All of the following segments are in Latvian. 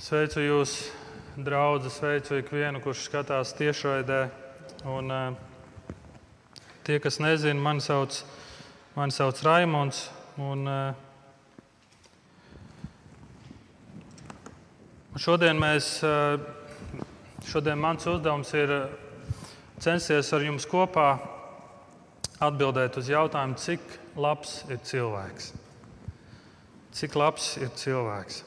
Sveicu jūs, draugi, sveicu ikvienu, kurš skatās tiešraidē. Un, uh, tie, kas nezina, mani sauc, mani sauc Raimons. Un, uh, šodien, mēs, uh, šodien mans uzdevums ir censties ar jums kopā atbildēt uz jautājumu, cik labs ir cilvēks. Cik labs ir cilvēks?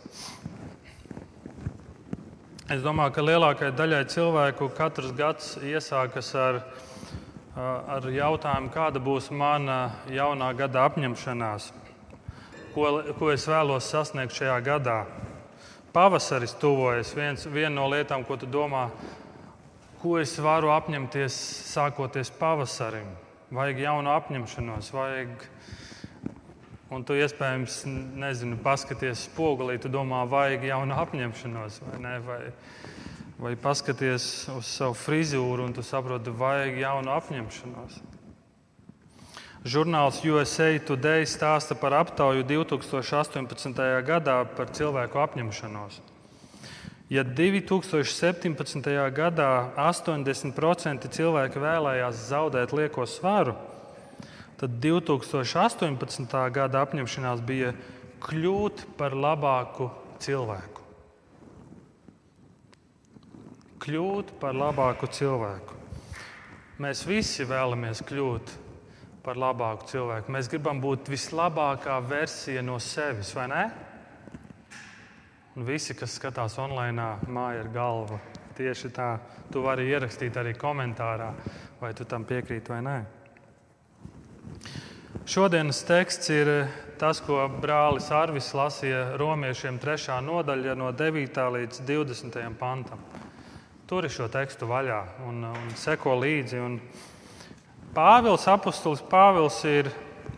Es domāju, ka lielākajai daļai cilvēku katrs gads iesākas ar, ar jautājumu, kāda būs mana jaunā gada apņemšanās, ko, ko es vēlos sasniegt šajā gadā. Pavasaris tuvojas. Viens, viena no lietām, ko tu domā, ko es varu apņemties sākoties pavasarim. Vajag jaunu apņemšanos, vajag Un tu iespējams, nezinu, paskaties spogulī, tu domā, vajag jaunu apņemšanos, vai ne? Vai, vai paskaties uz savu frizūru un tu saproti, vajag jaunu apņemšanos. Žurnāls USA Today stāsta par aptauju 2018. gadā par cilvēku apņemšanos. Ja 2017. gadā 80% cilvēki vēlējās zaudēt lieko svaru, tad 2018. gada apņemšanās bija kļūt par labāku cilvēku. Kļūt par labāku cilvēku. Mēs visi vēlamies kļūt par labāku cilvēku. Mēs gribam būt vislabākā versija no sevis, vai ne? Un visi, kas skatās online, māja ar galvu. Tieši tā, tu vari ierakstīt arī komentārā, vai tu tam piekrīti vai nē. Šodienas teksts ir tas, ko brālis Arvis lasīja romiešiem 3. nodaļa no 9. līdz 20. pantam. Tur ir šo tekstu vaļā un, un seko līdzi. Un Pāvils, apustulis Pāvils, ir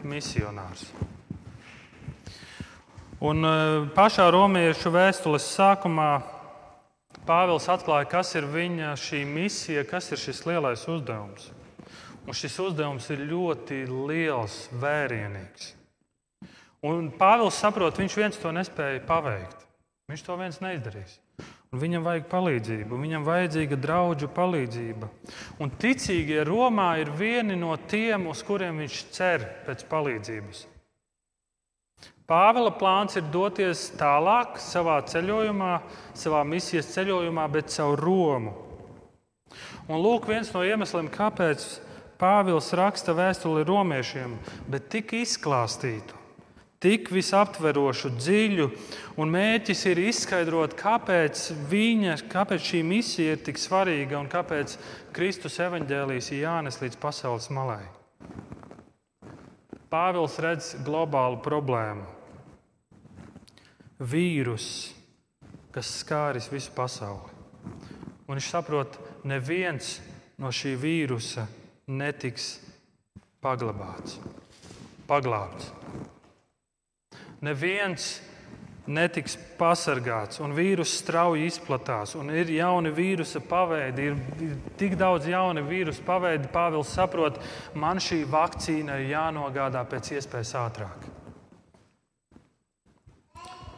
misionārs. Un eh, pašā romiešu vēstules sākumā Pāvils atklāja, kas ir viņa šī misija, kas ir šis lielais uzdevums. Un šis uzdevums ir ļoti liels, vērienīgs. Un Pāvils saprot, viņš viens to nespēja paveikt. Viņš to viens neizdarīs. Un viņam vajag palīdzību, viņam vajadzīga draugu palīdzība. Un ticīgie Romā ir vieni no tiem, uz kuriem viņš cer pēc palīdzības. Pāvila plāns ir doties tālāk savā ceļojumā, savā misijas ceļojumā, bet caur Romu. Un lūk, viens no iemesliem, kāpēc Pāvils raksta vēstuli romiešiem, bet tik izklāstītu, tik visaptverošu, dziļu, un mērķis ir izskaidrot, kāpēc, viņa, kāpēc šī misija ir tik svarīga un kāpēc Kristus evaņģēlijas ir jānes līdz pasaules malai. Pāvils redz globālu problēmu. Vīrus, kas skāris visu pasauli. Un viņš saprot, ka neviens no šī vīrusa netiks paglabāts, paglābts. Neviens netiks pasargāts, un vīruss strauji izplatās, un ir jauni vīrusa paveidi, ir, ir tik daudz jaunu vīrusu paveidi. Pāvils saprot, man šī vakcīna ir jānogādā pēc iespējas ātrāk.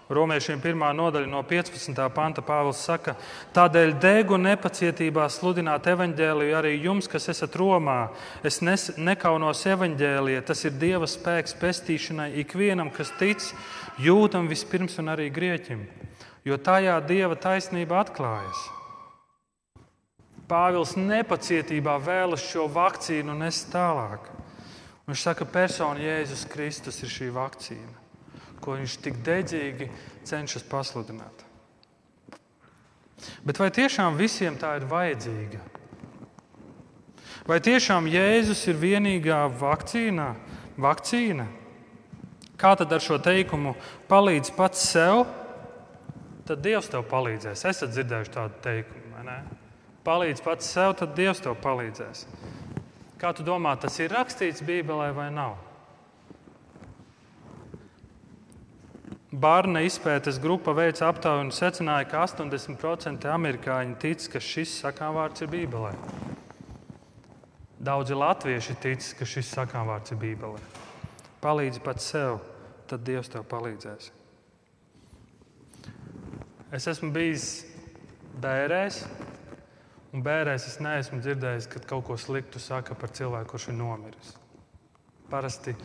Romiešiem 1. nodaļa no 15. panta Pāvils saka, tādēļ degu nepacietībā sludināt evaņģēliju arī jums, kas esat Romā. Es nes, nekaunos evaņģēlijā, tas ir Dieva spēks pestīšanai ikvienam, kas tic, jūtam vispirms un arī grieķim, jo tajā Dieva taisnība atklājas. Pāvils nepacietībā vēlas šo vakcīnu nest tālāk. Viņš saka, ka persona Jēzus Kristus ir šī vakcīna ko viņš tik dedzīgi cenšas pasludināt. Bet vai tiešām visiem tā ir vajadzīga? Vai tiešām Jēzus ir vienīgā vakcīna? vakcīna? Kā tad ar šo teikumu palīdz pats sev? Tad Dievs tev palīdzēs. Esat dzirdējuši tādu teikumu? Palīdz pats sev, tad Dievs tev palīdzēs. Kā tu domā, tas ir rakstīts Bībelē vai nav? Bārna izpētes grupa veica aptauju un secināja, ka 80% amerikāņi tic, ka šis sakāmvārds ir Bībelē. Daudzi latvieši tic, ka šis sakāmvārds ir Bībelē. Palīdzi pats sev, tad Dievs tev palīdzēs. Es esmu bijis bērēs, un bērēs es neesmu dzirdējis, ka kaut ko sliktu saka par cilvēku, kurš ir nomiris. Parasti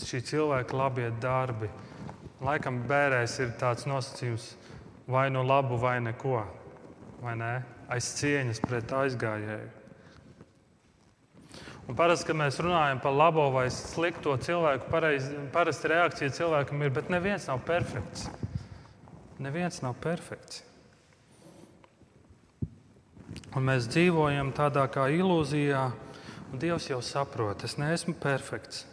šī cilvēka labie darbi. Laikam bērēs ir tāds nosacījums, vai nu labu, vai neko. Vai ne? Aiz cieņas pret aizgājēju. Un parasti, kad mēs runājam par labo vai slikto cilvēku, pareiz, parasti reakcija cilvēkam ir, bet neviens nav perfekts. Neviens nav perfekts. Un mēs dzīvojam tādā kā ilūzijā, un Dievs jau saprot, es neesmu perfekts.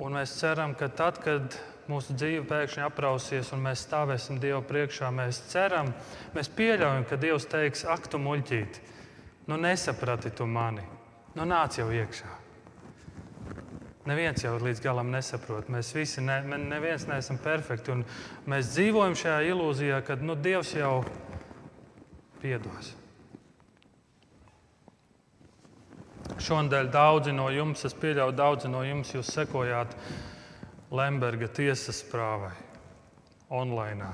Un mēs ceram, ka tad, kad mūsu dzīve pēkšņi aprausies un mēs stāvēsim Dievu priekšā, mēs ceram, mēs pieļaujam, ka Dievs teiks, ak, tu muļķīti, nu nesaprati tu mani, nu nāc jau iekšā. Neviens jau līdz galam nesaprot. Mēs visi ne, neviens neesam perfekti. Mēs dzīvojam šajā ilūzijā, ka nu, Dievs jau piedos. Šonadēļ daudzi no jums, es pieļauju, daudzi no jums, jūs sekojāt Lemberga tiesas prāvai online.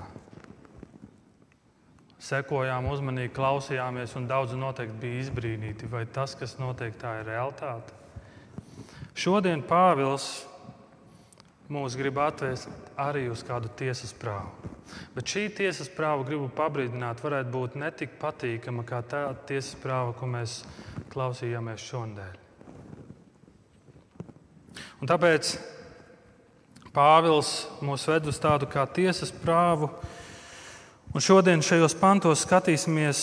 Sekojām, uzmanīgi klausījāmies, un daudzi noteikti bija izbrīnīti, vai tas, kas notiek, tā ir realitāte. Šodien Pāvils mūs grib atvest arī uz kādu tiesas prāvu. Bet šī tiesas prāva, gribu pabrīdināt, varētu būt ne tik patīkama kā tā tiesas prāva, ko mēs klausījāmies šodien. Un tāpēc Pāvils mūs ved uz tādu kā tiesas prāvu. Un šodien šajos pantos skatīsimies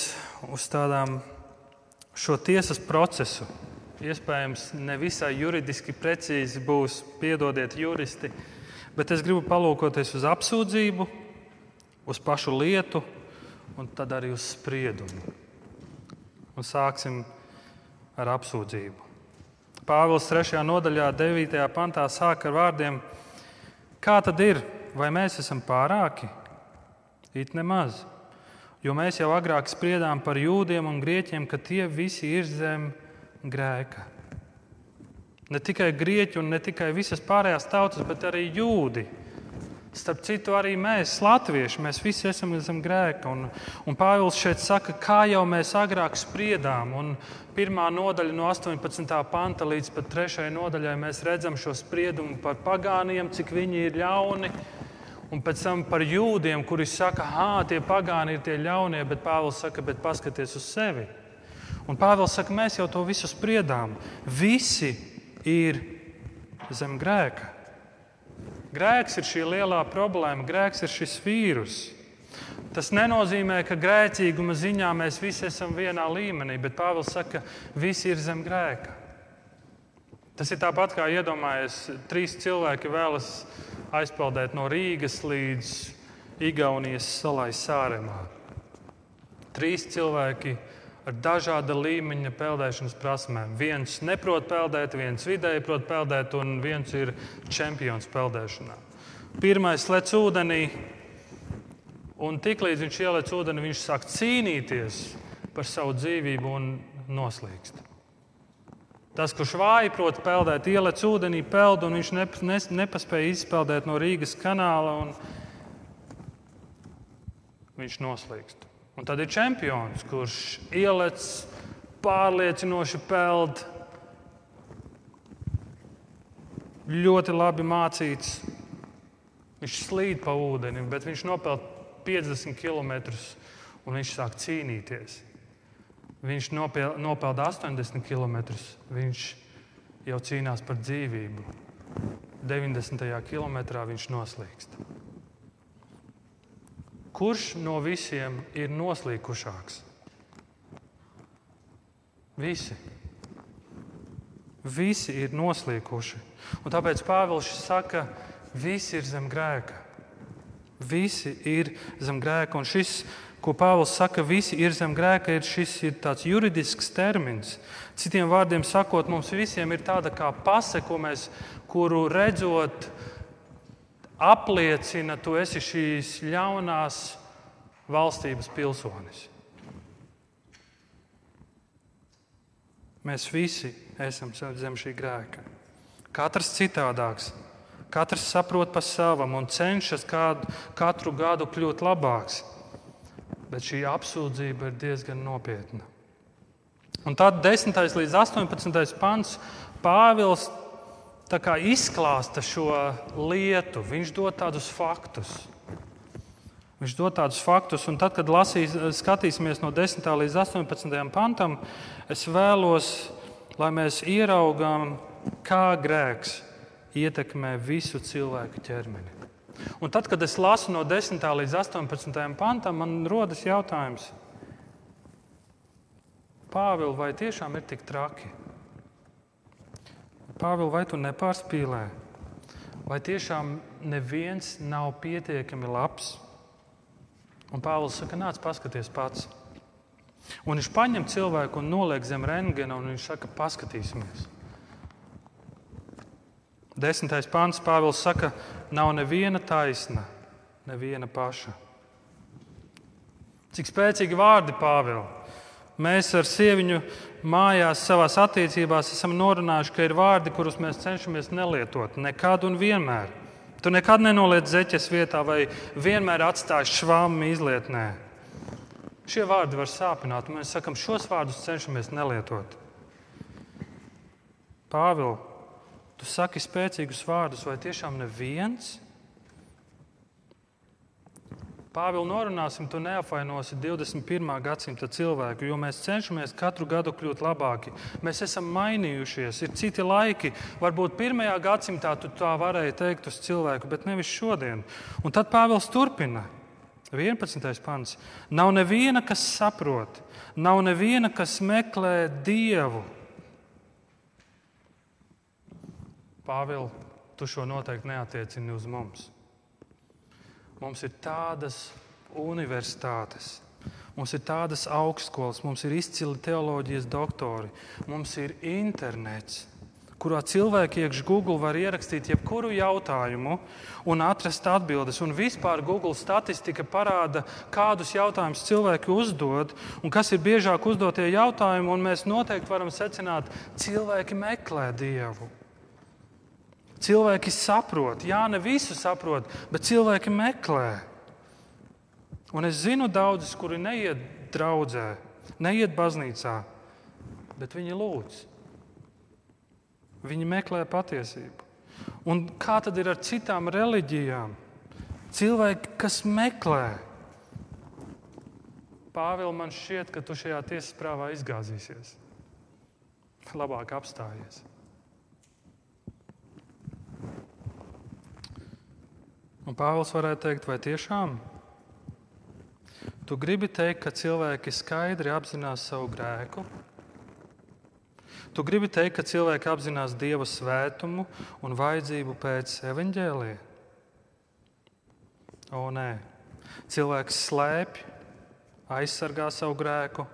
uz tādām šo tiesas procesu. Iespējams, ne visai juridiski precīzi būs, piedodiet, juristi, bet es gribu palūkoties uz apsūdzību, uz pašu lietu un tad arī uz spriedumu. Un sāksim ar apsūdzību. Pāvils 3. nodaļā, 9. pantā sāk ar vārdiem: Kā tad ir? Vai mēs esam pārāki? It nemaz. Jo mēs jau agrāk spriedām par jūdiem un grieķiem, ka tie visi ir zem grēka. Ne tikai grieķi un ne tikai visas pārējās tautas, bet arī jūdi Starp citu, arī mēs, latvieši, mēs visi esam zem grēka. Un, un Pāvils šeit saka, kā jau mēs agrāk spriedām. Un pirmā nodaļa no 18. panta līdz pat 3. nodaļai mēs redzam šo spriedumu par pagāniem, cik viņi ir ļauni. Un pēc tam par jūdiem, kuri saka, ah, tie pagāni ir tie ļaunie, bet Pāvils saka, bet paskaties uz sevi. Un Pāvils saka, mēs jau to visu spriedām. Visi ir zem grēka. Grēks ir šī lielā problēma, grēks ir šis vīrus. Tas nenozīmē, ka grēcīguma ziņā mēs visi esam vienā līmenī, bet Pāvils saka, ka visi ir zem grēka. Tas ir tāpat kā iedomājies, trīs cilvēki vēlas aizpeldēt no Rīgas līdz Igaunijas salai Sāremā. Trīs cilvēki ar dažāda līmeņa peldēšanas prasmēm. Viens neprot peldēt, viens vidēji prot peldēt, un viens ir čempions peldēšanā. Pirmais lec ūdenī, un tiklīdz viņš ielec ūdeni, viņš sāk cīnīties par savu dzīvību un noslīkst. Tas, kurš vāji prot peldēt, ielec ūdenī, peld, un viņš ne, ne, nepaspēja izpeldēt no Rīgas kanāla, un viņš noslīkst. Un tad ir čempions, kurš ielec pārliecinoši peld, ļoti labi mācīts. Viņš slīd pa ūdeni, bet viņš nopeld 50 km un viņš sāk cīnīties. Viņš nopeld 80 km. Viņš jau cīnās par dzīvību. 90. kilometrā viņš noslīkst. Kurš no visiem ir noslīkušāks? Visi. Visi ir noslīkuši. Un tāpēc Pāvils saka, ka visi ir zem grēka. Visi ir zem grēka. Un šis, ko Pāvils saka, visi ir zem grēka, ir šis ir tāds juridisks termins. Citiem vārdiem sakot, mums visiem ir tāda kā pase, mēs, kuru redzot, apliecina, tu esi šīs ļaunās valstības pilsonis. Mēs visi esam zem šī grēka. Katrs citādāks, Katrs saprot pa savam un cenšas kādu, katru gadu kļūt labāks. Bet šī apsūdzība ir diezgan nopietna. Un tad 10. līdz 18. pants Pāvils izklāsta šo lietu. Viņš dod tādus faktus. Viņš dod tādus faktus, un tad, kad lasīs, skatīsimies no 10. līdz 18. pantam, es vēlos, lai mēs ieraugām, kā grēks ietekmē visu cilvēku ķermeni. Un tad, kad es lasu no 10. līdz 18. pantam, man rodas jautājums, Pāvils, vai tiešām ir tik traki? Pāvils, vai tu nepārspīlē? Vai tiešām neviens nav pietiekami labs? Un Pāvils saka, nāc, paskaties pats. Un viņš paņem cilvēku un noliek zem rentgena, un viņš saka, paskatīsimies. Desmitais pāns Pāvils saka, nav neviena taisna, neviena paša. Cik spēcīgi vārdi Pāvils. Mēs ar sieviņu mājās, savā attiecībās esam norunājuši, ka ir vārdi, kurus mēs cenšamies nelietot nekad un vienmēr. Tu nekad nenoliec zeķes vietā vai vienmēr atstāj švāmu izlietnē. Šie vārdi var sāpināt, un mēs sakam, šos vārdus cenšamies nelietot. Pāvils, tu saki spēcīgus vārdus, vai tiešām neviens? Pāvils norunāsim, tu neapvainosi 21. gadsimta cilvēku, jo mēs cenšamies katru gadu kļūt labāki. Mēs esam mainījušies, ir citi laiki. Varbūt pirmajā gadsimtā tu tā varēji teikt uz cilvēku, bet nevis šodien. Un tad Pāvils turpina. 11. pants. Nav neviena, kas saprot, nav neviena, kas meklē dievu. Pāvils, tu šo noteikti neatiecini uz mums. Mums ir tādas universitātes, mums ir tādas augstskolas, mums ir izcili teoloģijas doktori, mums ir internets, kurā cilvēki iekšā Google var ierakstīt jebkuru jautājumu un atrast atbildes. Un vispār Google statistika parāda, kādus jautājumus cilvēki uzdod un kas ir biežāk uzdotie jautājumi. Mēs noteikti varam secināt, ka cilvēki meklē Dievu. Cilvēki saprot, jā, ne visu saprot, bet cilvēki meklē. Un es zinu daudzus, kuri neiet draudzē, neiet baznīcā, bet viņi lūdz. Viņi meklē patiesību. Un kā tad ir ar citām reliģijām? Cilvēki, kas meklē. Pāvils, man šķiet, ka tu šajā tiesas prāvā izgāzīsies. Labāk apstājies. Un Pāvils varētu teikt, vai tiešām? Tu gribi teikt, ka cilvēki skaidri apzinās savu grēku? Tu gribi teikt, ka cilvēki apzinās Dieva svētumu un vajadzību pēc evaņģēlīja? O, nē, cilvēks slēpj, aizsargā savu grēku,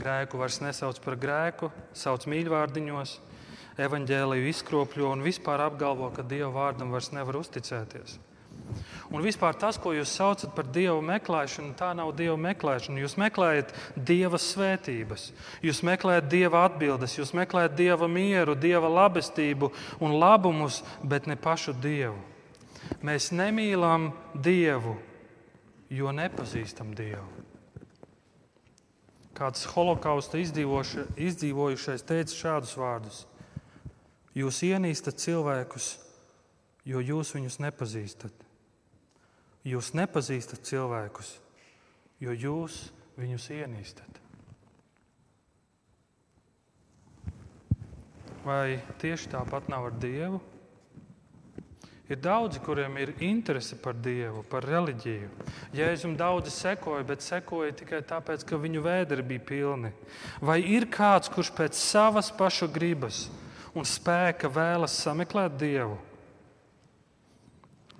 grēku vairs nesauc par grēku, sauc mīļvārdiņos, evaņģēliju izkropļo un vispār apgalvo, ka Dieva vārdam vairs nevar uzticēties. Un vispār tas, ko jūs saucat par dievu meklēšanu, tā nav dievu meklēšana. Jūs meklējat dieva svētības, jūs meklējat dieva atbildes, jūs meklējat dieva mieru, dieva labestību un labumus, bet ne pašu dievu. Mēs nemīlam dievu, jo nepazīstam dievu. Kāds holokausta izdzīvojušais teica šādus vārdus: Jūs ienīstat cilvēkus, jo jūs viņus nepazīstat. Jūs nepazīstat cilvēkus, jo jūs viņus ienīstat. Vai tieši tāpat nav ar Dievu? Ir daudzi, kuriem ir interese par Dievu, par reliģiju. Jēzum daudzi sekoja, bet sekoja tikai tāpēc, ka viņu vēderi bija pilni. Vai ir kāds, kurš pēc savas paša gribas un spēka vēlas sameklēt Dievu?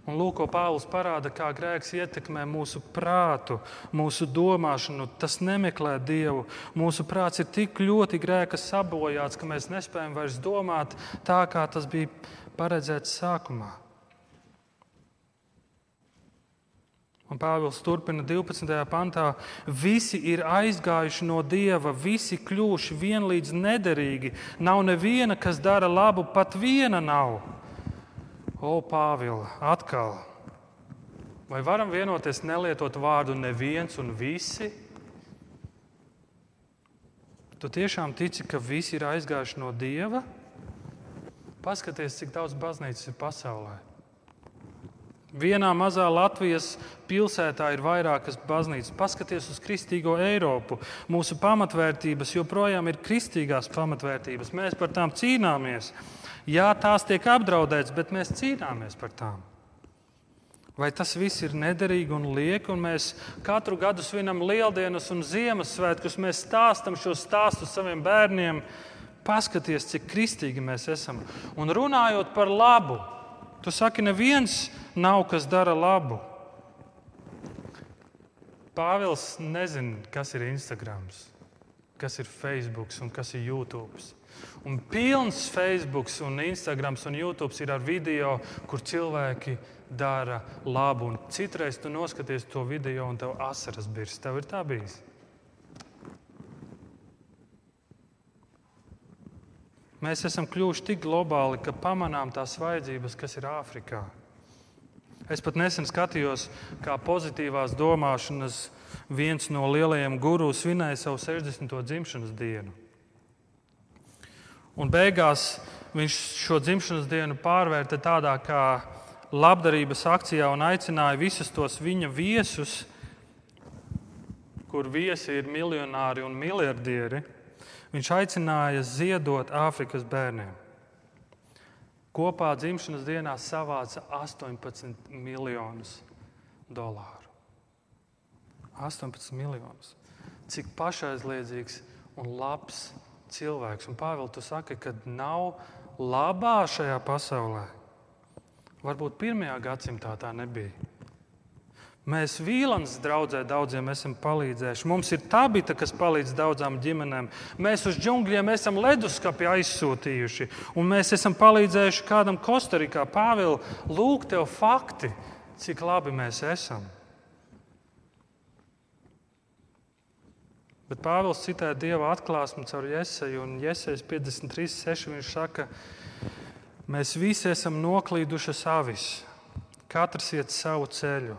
Un lūk, ko Pāvils parāda, kā grēks ietekmē mūsu prātu, mūsu domāšanu. Tas nemeklē Dievu. Mūsu prāts ir tik ļoti grēka sabojāts, ka mēs nespējam vairs domāt tā, kā tas bija paredzēts sākumā. Un Pāvils turpina 12. pantā: Visi ir aizgājuši no dieva, visi kļuvuši vienlīdz nederīgi. Nav neviena, kas dara labu, pat viena nav. O, Pāvila, atkal! Vai varam vienoties nelietot vārdu neviens un visi? Tu tiešām tici, ka visi ir aizgājuši no Dieva? Paskaties, cik daudz baznīcas ir pasaulē. Vienā mazā Latvijas pilsētā ir vairākas baznīcas. Paskaties uz kristīgo Eiropu. Mūsu pamatvērtības joprojām ir kristīgās pamatvērtības. Mēs par tām cīnāmies. Jā, tās tiek apdraudētas, bet mēs cīnāmies par tām. Vai tas viss ir nederīgi un lieki, un mēs katru gadu svinam lieldienas un Ziemassvētkus, mēs stāstam šos stāstus saviem bērniem, paskaties, cik kristīgi mēs esam. Un runājot par labu, tu saki, neviens nav, kas dara labu. Pāvils nezina, kas ir Instagram, kas ir Facebook un kas ir YouTube. Un pilns Facebook, un Instagram un YouTube ir ar video, kur cilvēki dara labu. Un citreiz tu noskaties to video, un tev asaras birst. Tev ir tā bijis. Mēs esam kļuvuši tik globāli, ka pamanām tās vajadzības, kas ir Āfrikā. Es pat nesen skatījos, kā pozitīvās domāšanas viens no lielajiem gurū svinēja savu 60. dzimšanas dienu. Un beigās viņš šo dzimšanas dienu pārvērta tādā kā labdarības akcijā un aicināja visus tos viņa viesus, kur viesi ir miljonāri un miljardieri Viņš aicināja ziedot Āfrikas bērniem. Kopā dzimšanas dienā savāca 18 miljonus dolāru. 18 miljonus. Cik pašaizliedzīgs un labs cilvēks. Un Pāvils, tu saki, ka nav labā šajā pasaulē. Varbūt pirmajā gadsimtā tā nebija. Mēs Vīlāns draudzē daudziem esam palīdzējuši. Mums ir tabita, kas palīdz daudzām ģimenēm. Mēs uz džungļiem esam leduskapi aizsūtījuši, un mēs esam palīdzējuši kādam Kostarikā. Pāvils, lūk, tev fakti, cik labi mēs esam. Bet Pāvils citē Dieva atklāsmi caur Jēzeju, un Jēzus 53.6. viņš saka, mēs visi esam noklīduši savis, katrs iet savu ceļu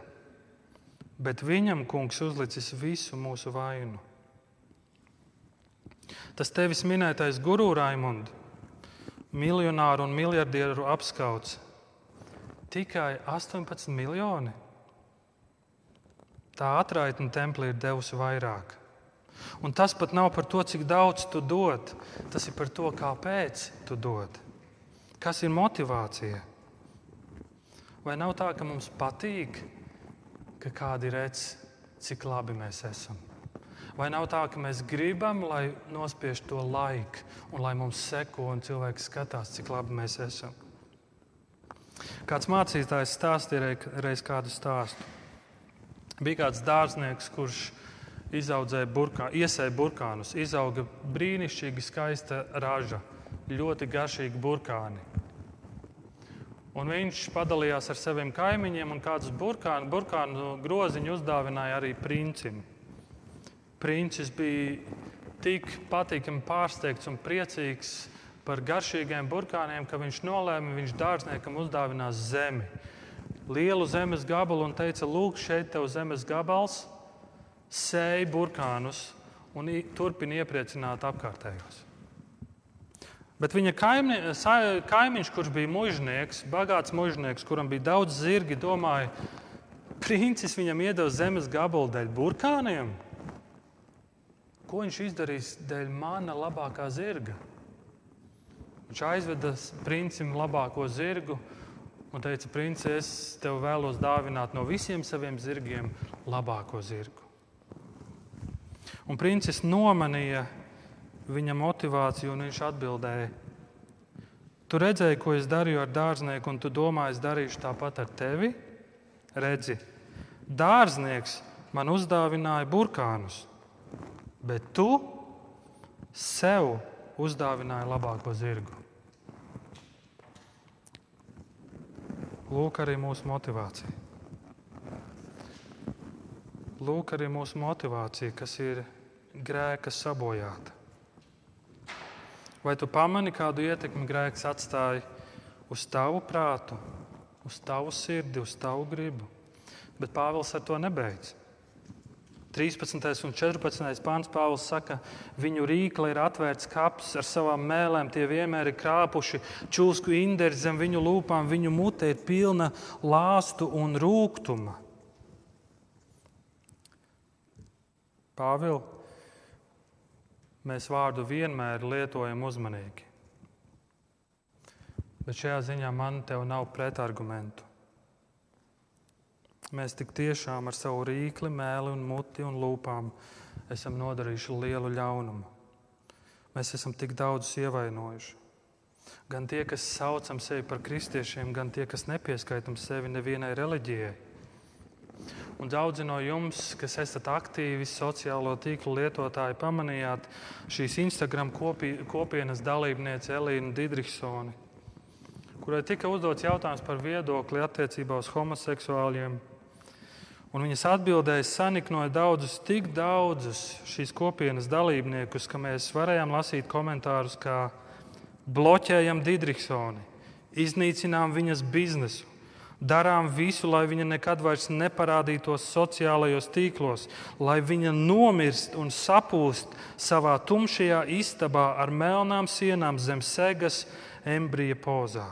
bet viņam kungs uzlicis visu mūsu vainu. Tas tevis minētais guru Raimond, miljonāru un miljardieru apskauts, tikai 18 miljoni. Tā atraitne templī ir devusi vairāk. Un tas pat nav par to, cik daudz tu dod. Tas ir par to, kāpēc tu dod. Kas ir motivācija? Vai nav tā, ka mums patīk ka kādi redz, cik labi mēs esam. Vai nav tā, ka mēs gribam, lai nospiež to laiku, un lai mums seko, un cilvēks skatās, cik labi mēs esam? Kāds mācītājs stāstīja reiz kādu stāstu. Bija kāds dārznieks, kurš izaudzēja burkā, iesēja burkānus, izauga brīnišķīgi skaista raža, ļoti garšīgi burkāni. Un viņš padalījās ar saviem kaimiņiem un kādus burkānu, burkānu groziņu uzdāvināja arī princim. Princis bija tik patīkami pārsteigts un priecīgs par garšīgiem burkāniem, ka viņš nolēma, viņš dārzniekam uzdāvinās zemi. Lielu zemes gabalu un teica, lūk, šeit tev zemes gabals, sēj burkānus un turpini iepriecināt apkārtējos. Bet viņa kaimi, kaimiņš, kurš bija mužnieks, bagāts mužnieks, kuram bija daudz zirgi, domāja, princis viņam iedeva zemes gabalu dēļ burkāniem. Ko viņš izdarīs dēļ mana labākā zirga? Viņš aizveda princim labāko zirgu un teica, princis, es tev vēlos dāvināt no visiem saviem zirgiem labāko zirgu. Un princis nomanīja viņa motivāciju, un viņš atbildēja: Tu redzēji, ko es darīju ar dārznieku, un tu domā, es darīšu tāpat ar tevi? Redzi, dārznieks man uzdāvināja burkānus, bet tu sev uzdāvināji labāko zirgu. Lūk, arī mūsu motivācija. Lūk, arī mūsu motivācija, kas ir grēka sabojāta. Vai tu pamani, kādu ietekmi grēks atstāja uz tavu prātu, uz tavu sirdi, uz tavu gribu. Bet Pāvils ar to nebeidz. 13. un 14. pāns Pāvils saka, viņu rīkli ir atvērts kaps ar savām mēlēm, tie vienmēr ir krāpuši čūsku inderi zem viņu lūpām, viņu mute ir pilna lāstu un rūkuma. Pāvils, mēs vārdu vienmēr lietojam uzmanīgi. Bet šajā ziņā man te nav pretargumentu. Mēs tik tiešām ar savu rīkli, mēli, un muti un lūpām esam nodarījuši lielu ļaunumu. Mēs esam tik daudzus ievainojuši. Gan tie, kas saucam sevi par kristiešiem, gan tie, kas nepieskaitam sevi nevienai reliģijai. Un daudzi no jums, kas esat aktīvi sociālo tīklu lietotāji, pamanījāt šīs Instagram kopi, kopienas dalībnieci Elīnu Digriksoni kurai tika uzdots jautājums par viedokli attiecībā uz homoseksuāļiem. Un viņas atbildēja saniknoja daudzus, tik daudzus šīs kopienas dalībniekus, ka mēs varējām lasīt komentārus, kā bloķējam Digriksoni, iznīcinām viņas biznesu, darām visu, lai viņa nekad vairs neparādītos sociālajos tīklos, lai viņa nomirst un sapūst savā tumšajā istabā ar melnām sienām zem segas embrija pozā.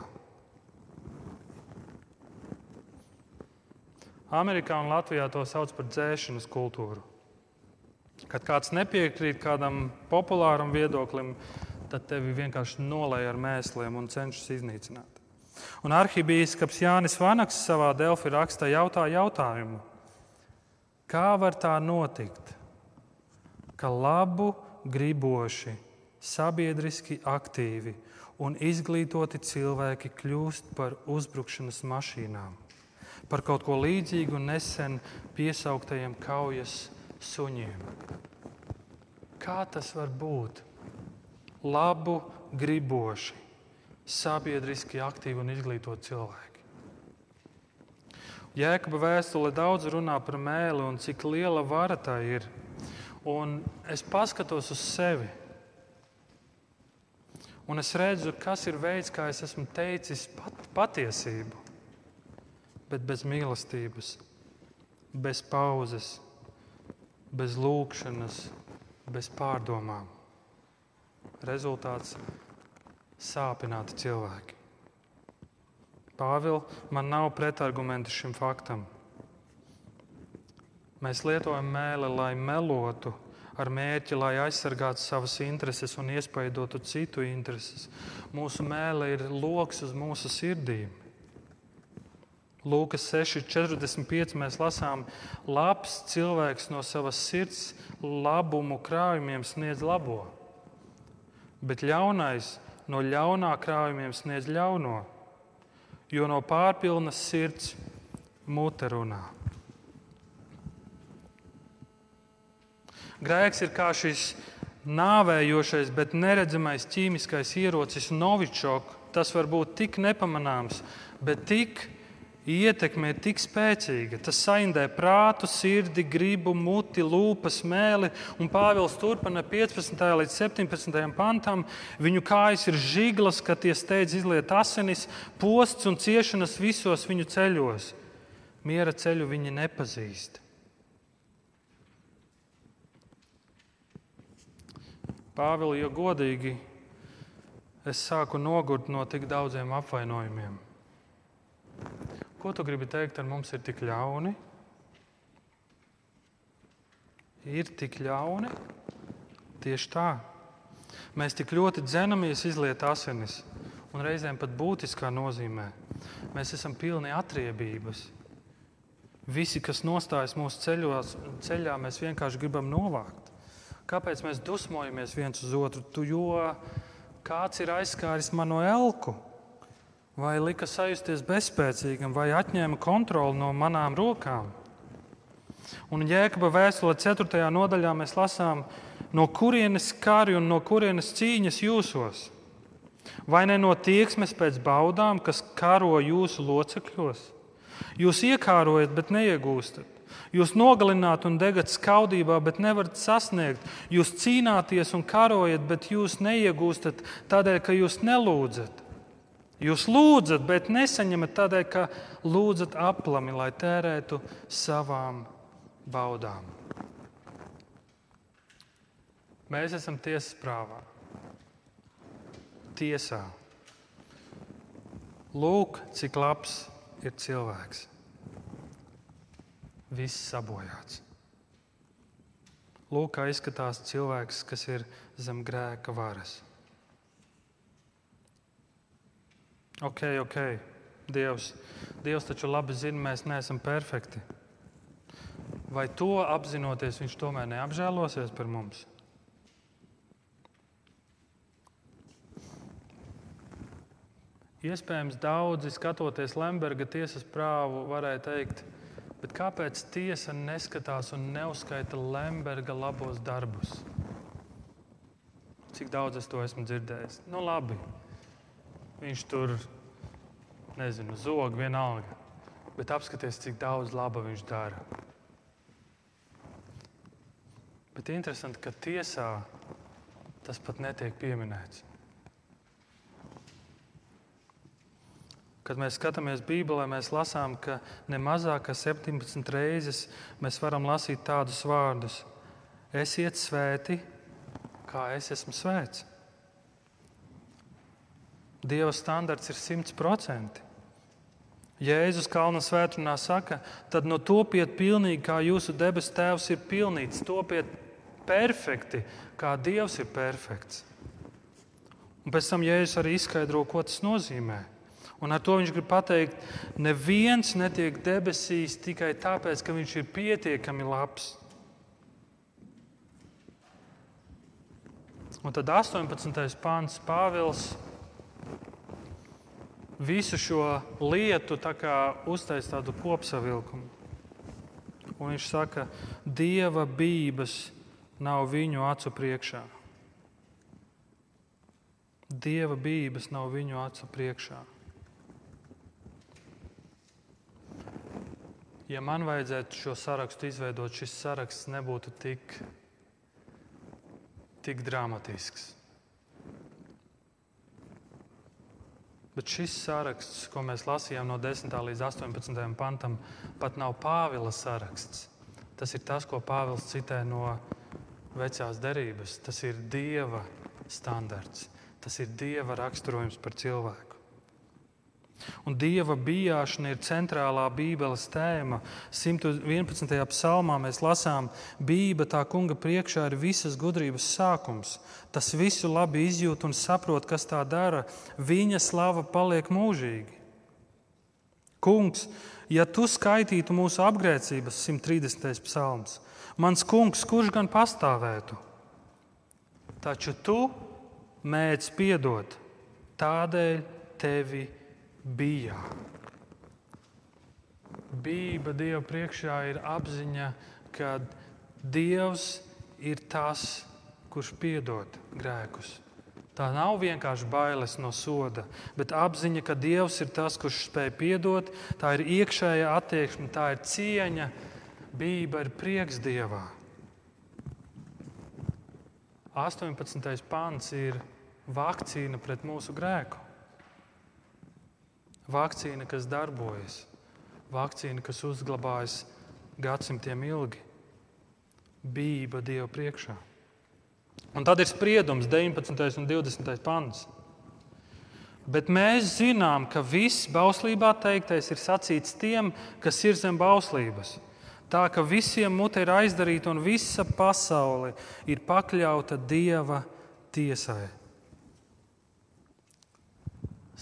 Amerikā un Latvijā to sauc par dzēšanas kultūru. Kad kāds nepiekrīt kādam populāram viedoklim, tad tevi vienkārši nolēja ar mēsliem un cenšas iznīcināt. Un arhibīskaps Jānis Vanaks savā Delfi rakstā jautā jautājumu, kā var tā notikt, ka labu griboši, sabiedriski aktīvi un izglītoti cilvēki kļūst par uzbrukšanas mašīnām par kaut ko līdzīgu nesen piesauktajiem kaujas suņiem. Kā tas var būt? Labu, griboši, sabiedriski aktīvi un izglītoti cilvēki. Jēkaba vēstule daudz runā par mēli un cik liela vara tā ir. Un es paskatos uz sevi. Un es redzu, kas ir veids, kā es esmu teicis pat, patiesību bet bez mīlestības, bez pauzes, bez lūkšanas, bez pārdomām. Rezultāts - sāpināti cilvēki. Pāvils, man nav pretargumenti šim faktam. Mēs lietojam mēli, lai melotu, ar mērķi, lai aizsargātu savas intereses un iespaidotu citu intereses. Mūsu mēlē ir lokus uz mūsu sirdīm. Lūkas 6,45 mēs lasām, labs cilvēks no savas sirds labumu krājumiem sniedz labo, bet ļaunais no ļaunā krājumiem sniedz ļauno, jo no pārpilnas sirds mute runā. Grēks ir kā šis nāvējošais, bet neredzamais ķīmiskais ierocis, novičok. Tas var būt tik nepamanāms, bet tik ietekme ir tik spēcīga. Tas saindē prātu, sirdi, gribu, muti, lūpas, mēli. Un Pāvils turpina 15. līdz 17. pantam. Viņu kājas ir žiglas, kad tie steidz izliet asinis, posts un ciešanas visos viņu ceļos. Miera ceļu viņi nepazīst. Pāvils, jo godīgi, es sāku nogurt no tik daudziem apvainojumiem. Ko tu gribi teikt, ar mums ir tik ļauni? Ir tik ļauni? Tieši tā. Mēs tik ļoti dzenamies izliet asinis, un reizēm pat būtiskā nozīmē. Mēs esam pilni atriebības. Visi, kas nostājas mūsu ceļos, ceļā, mēs vienkārši gribam novākt. Kāpēc mēs dusmojamies viens uz otru? Tu, jo kāds ir aizskāris manu elku, vai lika sajusties bezspēcīgam, vai atņēma kontroli no manām rokām. Un Jēkabā vēstulē 4. nodaļā mēs lasām, no kurienes kari un no kurienes cīņas jūsos. Vai ne no tieksmes pēc baudām, kas karo jūsu locekļos? Jūs iekārojat, bet neiegūstat. Jūs nogalināt un degat skaudībā, bet nevarat sasniegt. Jūs cīnāties un karojat, bet jūs neiegūstat tādēļ, ka jūs nelūdzat. Jūs lūdzat, bet nesaņemat tādēļ, ka lūdzat aplami, lai tērētu savām baudām. Mēs esam tiesas prāvā, tiesā. Lūk, cik labs ir cilvēks. Viss sabojāts. Lūk, kā izskatās cilvēks, kas ir zem grēka varas. Ok, ok, Dievs, Dievs taču labi zina, mēs neesam perfekti. Vai to apzinoties, Viņš tomēr neapžēlosies par mums? Iespējams, daudzi skatoties Lemberga tiesas prāvu, varēja teikt, bet kāpēc tiesa neskatās un neuzskaita Lemberga labos darbus? Cik daudz es to esmu dzirdējis? Nu, labi. Viņš tur, nezinu, zog vienalga. Bet apskaties, cik daudz laba viņš dara. Bet interesanti, ka tiesā tas pat netiek pieminēts. Kad mēs skatāmies Bībelē, mēs lasām, ka ne mazāk kā 17 reizes mēs varam lasīt tādus vārdus: Esiet svēti, kā es esmu svēts. Dieva standarts ir 100%. Jēzus Kalna svētdienā saka, tad no topiet pilnīgi, kā jūsu debesu Tēvs ir pilnīgs, topiet perfekti, kā Dievs ir perfekts. Un pēc tam Jēzus arī izskaidro, ko tas nozīmē. Un ar to viņš grib pateikt, neviens netiek debesīs tikai tāpēc, ka viņš ir pietiekami labs. Un tad 18. pāns Pāvils visu šo lietu tā uztaisīja tādu kopsavilkumu. Un viņš saka, Dieva bības nav viņu acu priekšā. Dieva bības nav viņu acu priekšā. Ja man vajadzētu šo sarakstu izveidot, šis saraksts nebūtu tik, tik dramatisks. Bet šis saraksts, ko mēs lasījām no 10. līdz 18. pantam, pat nav Pāvila saraksts. Tas ir tas, ko Pāvils citē no vecās derības. Tas ir Dieva standarts, tas ir Dieva raksturojums par cilvēku. Un dieva bijāšana ir centrālā Bībeles tēma. 111. psalmā mēs lasām, Bība tā kunga priekšā ir visas gudrības sākums. Tas visu labi izjūt un saprot, kas tā dara. Viņa slava paliek mūžīgi. Kungs, ja tu skaitītu mūsu apgrēcības, 130. psalms, mans kungs, kurš gan pastāvētu? Taču tu mēdz piedot, tādēļ tevi bija. Bība Dieva priekšā ir apziņa, ka Dievs ir tas, kurš piedod grēkus. Tā nav vienkārši bailes no soda, bet apziņa, ka Dievs ir tas, kurš spēj piedot. Tā ir iekšējā attieksme, tā ir cieņa. Bība ir prieks Dievā. 18. pāns ir vakcīna pret mūsu grēku. Vakcīna, kas darbojas, vakcīna, kas uzglabājas gadsimtiem ilgi, bība Dieva priekšā. Un tad ir spriedums 19. un 20. pants. Bet mēs zinām, ka viss bauslībā teiktais ir sacīts tiem, kas ir zem bauslības. Tā ka visiem mute ir aizdarīta un visa pasaule ir pakļauta Dieva tiesai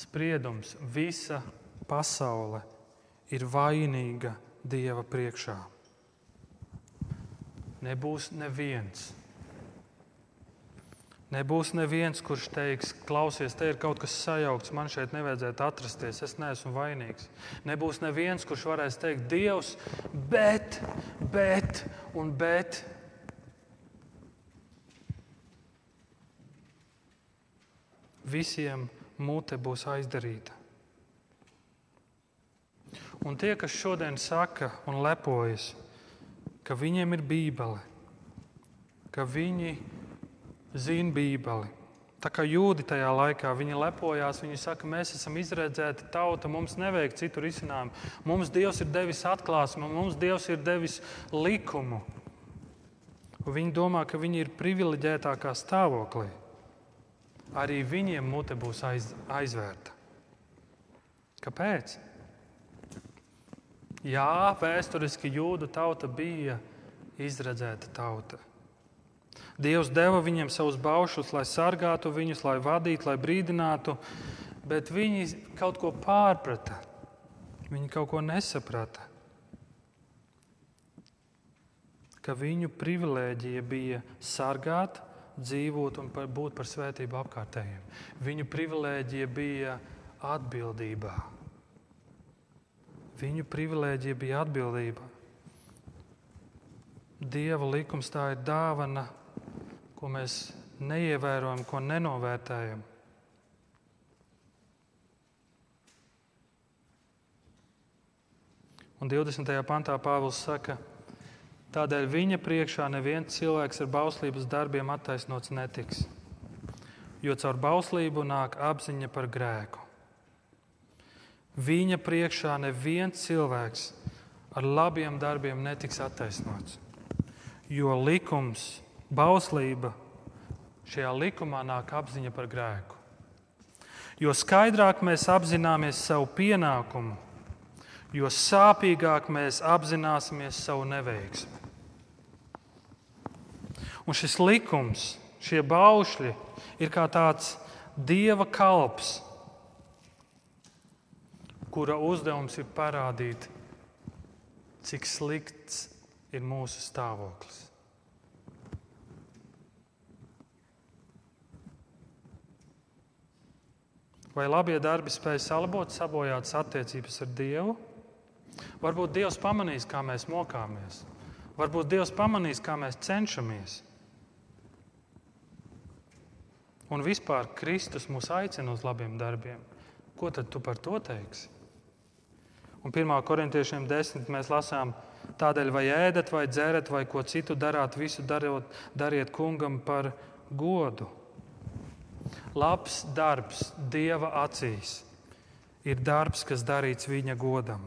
spriedums, visa pasaule ir vainīga Dieva priekšā. Nebūs neviens. Nebūs neviens, kurš teiks, klausies, te ir kaut kas sajaukts, man šeit nevajadzētu atrasties, es neesmu vainīgs. Nebūs neviens, kurš varēs teikt, Dievs, bet, bet un bet. Visiem mute būs aizdarīta. Un tie, kas šodien saka un lepojas, ka viņiem ir bībele, ka viņi zina bībeli, Tā kā jūdi tajā laikā, viņi lepojās, viņi saka, mēs esam izredzēti tauta, mums nevajag citu risinājumu. Mums Dievs ir devis atklāsmu, mums Dievs ir devis likumu. Un viņi domā, ka viņi ir privileģētākā stāvoklī. Arī viņiem mute būs aiz, aizvērta. Kāpēc? Jā, vēsturiski jūdu tauta bija izredzēta tauta. Dievs deva viņiem savus baušus, lai sargātu viņus, lai vadītu, lai brīdinātu, bet viņi kaut ko pārprata. Viņi kaut ko nesaprata. Ka viņu privilēģija bija sargāt, dzīvot un par, būt par svētību apkārtējiem. Viņu privilēģija bija atbildībā. Viņu privilēģija bija atbildība. Dieva likums tā ir dāvana ko mēs neievērojam, ko nenovērtējam. Un 20. pantā Pāvils saka, tādēļ viņa priekšā neviens cilvēks ar bauslības darbiem attaisnots netiks, jo caur bauslību nāk apziņa par grēku. Viņa priekšā neviens cilvēks ar labiem darbiem netiks attaisnots, jo likums bauslība, šajā likumā nāk apziņa par grēku. Jo skaidrāk mēs apzināmies savu pienākumu, jo sāpīgāk mēs apzināsimies savu neveiksmi. Un šis likums, šie baušļi, ir kā tāds dieva kalps, kura uzdevums ir parādīt, cik slikts ir mūsu stāvoklis. Vai labie darbi spēj salabot sabojātas attiecības ar Dievu? Varbūt Dievs pamanīs, kā mēs mokāmies. Varbūt Dievs pamanīs, kā mēs cenšamies. Un vispār Kristus mūs aicina uz labiem darbiem. Ko tad tu par to teiksi? Un 1. korintiešiem 10. mēs lasām, tādēļ vai ēdat, vai dzerat, vai ko citu darāt, visu darot, dariet kungam par godu Labs darbs Dieva acīs ir darbs, kas darīts viņa godam.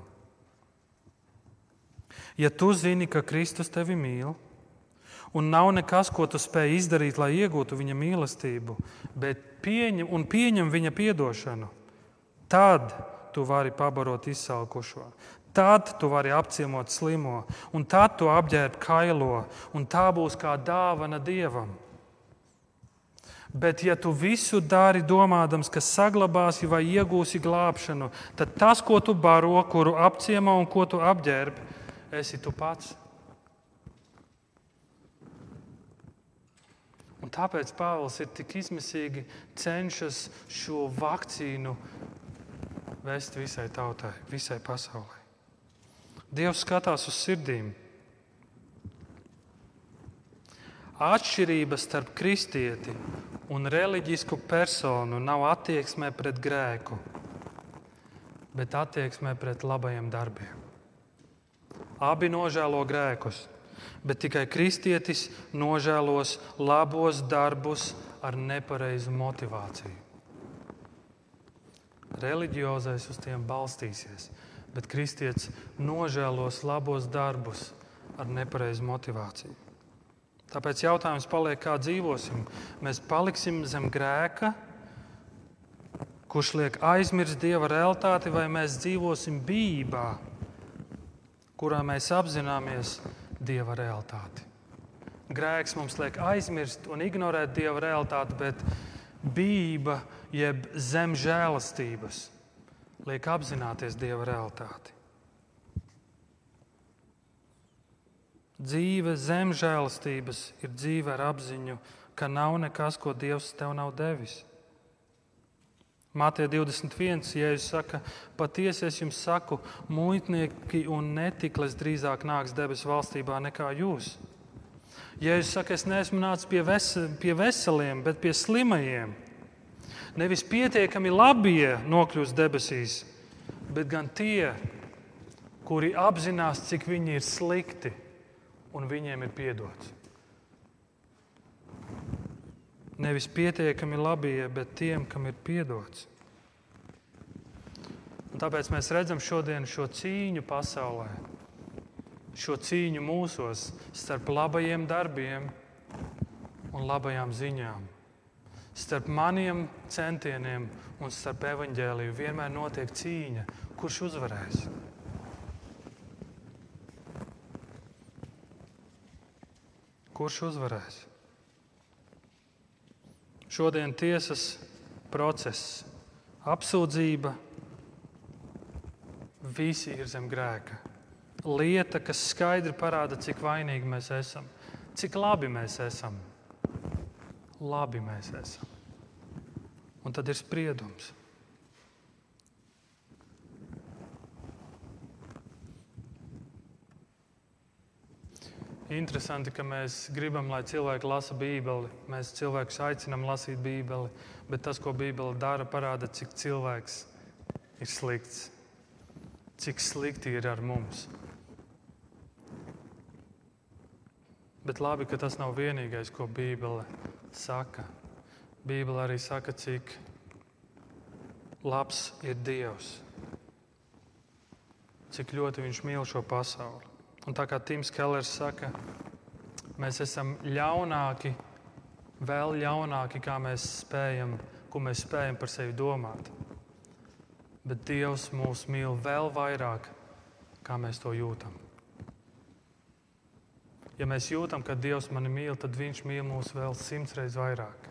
Ja tu zini, ka Kristus tevi mīl, un nav nekas, ko tu spēj izdarīt, lai iegūtu viņa mīlestību, bet pieņem pieņem viņa atdošanu, tad tu vari pabarot izsalkušo. Tad tu vari apciemot slimo, un tad tu apģērb kailo, un tā būs kā dāvana dievam. Bet, ja tu visu dari domādams, ka saglabāsi vai iegūsi glābšanu, tad tas, ko tu baro, kuru apciemo un ko tu apģērbi, esi tu pats. Un tāpēc Pāvils ir tik izmisīgi cenšas šo vakcīnu vest visai tautai, visai pasaulē. Dievs skatās uz sirdīm. Atšķirība starp kristieti un reliģisku personu nav attieksmē pret grēku, bet attieksmē pret labajiem darbiem. Abi nožēlo grēkus, bet tikai kristietis nožēlos labos darbus ar nepareizu motivāciju. Reliģiozais uz tiem balstīsies, bet kristietis nožēlos labos darbus ar nepareizu motivāciju. Tāpēc jautājums paliek, kā dzīvosim. Mēs paliksim zem grēka, kurš liek aizmirst dieva realitāti, vai mēs dzīvosim bībā, kurā mēs apzināmies dieva realitāti. Grēks mums liek aizmirst un ignorēt dieva realitāti, bet bība, jeb zem žēlastības, liek apzināties dieva realitāti. Dzīve zem žēlastības ir dzīve ar apziņu, ka nav nekas, ko Dievs tev nav devis. Mātei 21. Jēzus saka, patiesi es jums saku, muitnieki un netiklis drīzāk nāks debesu valstībā nekā jūs. Jēzus saka, es neesmu nācis pie, ves pie veseliem, bet pie slimajiem. Nevis pietiekami labie nokļūs debesīs, bet gan tie, kuri apzinās, cik viņi ir slikti un viņiem ir piedots. Nevis pietiekami labie, bet tiem, kam ir piedots. Un tāpēc mēs redzam šodien šo cīņu pasaulē, šo cīņu mūsos starp labajiem darbiem un labajām ziņām. Starp maniem centieniem un starp evaņģēliju vienmēr notiek cīņa, kurš uzvarēs. Kurš uzvarēs? Šodien tiesas process, apsūdzība, visi ir zem grēka. Lieta, kas skaidri parāda, cik vainīgi mēs esam, cik labi mēs esam. Labi mēs esam. Un tad ir spriedums. Interesanti, ka mēs gribam, lai cilvēki lasa Bībeli. Mēs cilvēkus aicinām lasīt Bībeli, bet tas, ko Bībele dara, parāda, cik cilvēks ir slikts, cik slikti ir ar mums. Bet labi, ka tas nav vienīgais, ko Bībele saka. Bībele arī saka, cik labs ir Dievs, cik ļoti Viņš mīl šo pasauli. Un tā kā Tims Kellers saka, mēs esam ļaunāki, vēl ļaunāki, kā mēs spējam, ko mēs spējam par sevi domāt. Bet Dievs mūs mīl vēl vairāk, kā mēs to jūtam. Ja mēs jūtam, ka Dievs mani mīl, tad Viņš mīl mūs vēl simts reizes vairāk.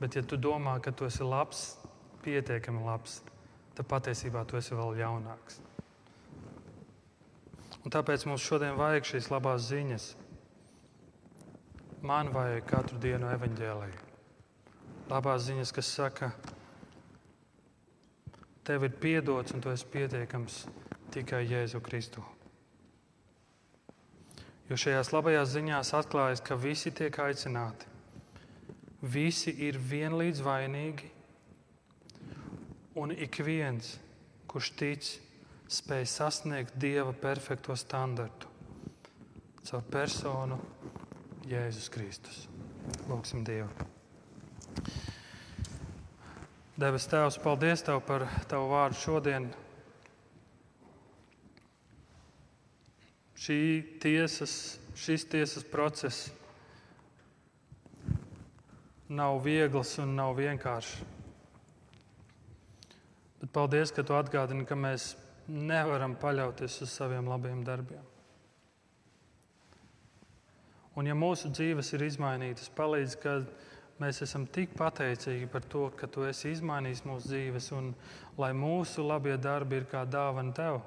Bet, ja tu domā, ka tu esi labs, pietiekami labs, tad patiesībā tu esi vēl ļaunāks. Un tāpēc mums šodien vajag šīs labās ziņas. Man vajag katru dienu evaņģēlīju. Labās ziņas, kas saka, tev ir piedots un tu esi pietiekams tikai Jēzu Kristu. Jo šajās labajās ziņās atklājas, ka visi tiek aicināti. Visi ir vienlīdz vainīgi, un ik viens, kurš tic, spēj sasniegt Dieva perfekto standartu caur personu Jēzus Kristus. Lūksim Dievu. Debes Tēvs, paldies Tev par Tavu vārdu šodien. Šī tiesas, šis tiesas process nav viegls un nav vienkāršs. Bet paldies, ka Tu atgādini, ka mēs nevaram paļauties uz saviem labiem darbiem. Un, ja mūsu dzīves ir izmainītas, palīdz, ka mēs esam tik pateicīgi par to, ka Tu esi izmainījis mūsu dzīves, un lai mūsu labie darbi ir kā dāvana Tev.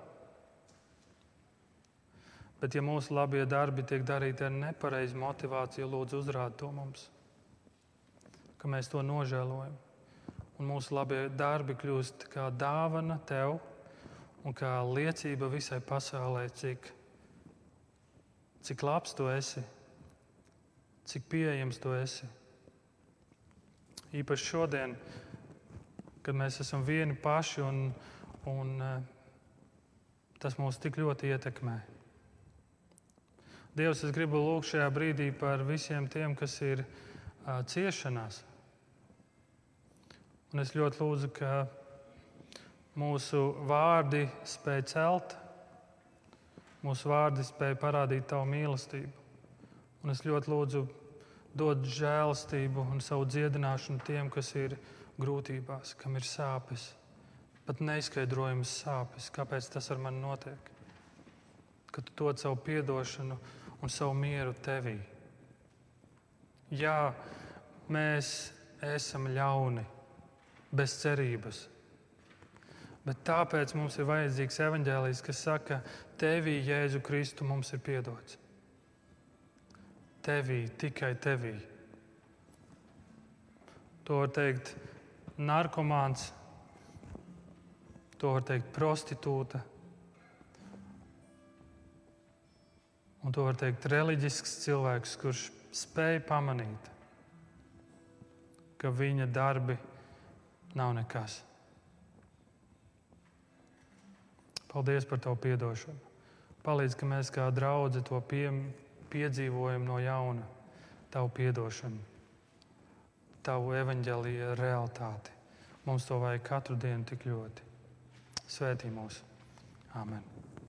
Bet, ja mūsu labie darbi tiek darīti ar nepareizu motivāciju, lūdzu, uzrādi to mums, ka mēs to nožēlojam. Un mūsu labie darbi kļūst kā dāvana Tev un kā liecība visai pasaulē, cik, cik labs tu esi, cik pieejams tu esi. Īpaši šodien, kad mēs esam vieni paši un, un eh, tas mūs tik ļoti ietekmē. Dievs, es gribu lūgt šajā brīdī par visiem tiem, kas ir uh, ciešanās. Un es ļoti lūdzu, ka Mūsu vārdi spēja celt, mūsu vārdi spēja parādīt tavu mīlestību. Un es ļoti lūdzu dot žēlastību un savu dziedināšanu tiem, kas ir grūtībās, kam ir sāpes, pat neizskaidrojamas sāpes. Kāpēc tas ar mani notiek? Kad tu dod savu atdošanu un savu mieru tevī. Jā, mēs esam ļauni, bez cerības Bet tāpēc mums ir vajadzīgs evaņģēlijs, kas saka, Tevī, Jēzu Kristu, mums ir piedots. Tevī, tikai tevī. To var teikt narkomāns, to var teikt prostitūta. Un to var teikt reliģisks cilvēks, kurš spēj pamanīt, ka viņa darbi nav nekas. Paldies par Tavu piedošanu. Palīdz, ka mēs kā draugi to pie, piedzīvojam no jauna, Tavu piedošanu. tavu evaņģēlīju realitāti. Mums to vajag katru dienu tik ļoti. Svētī mūs! Amen!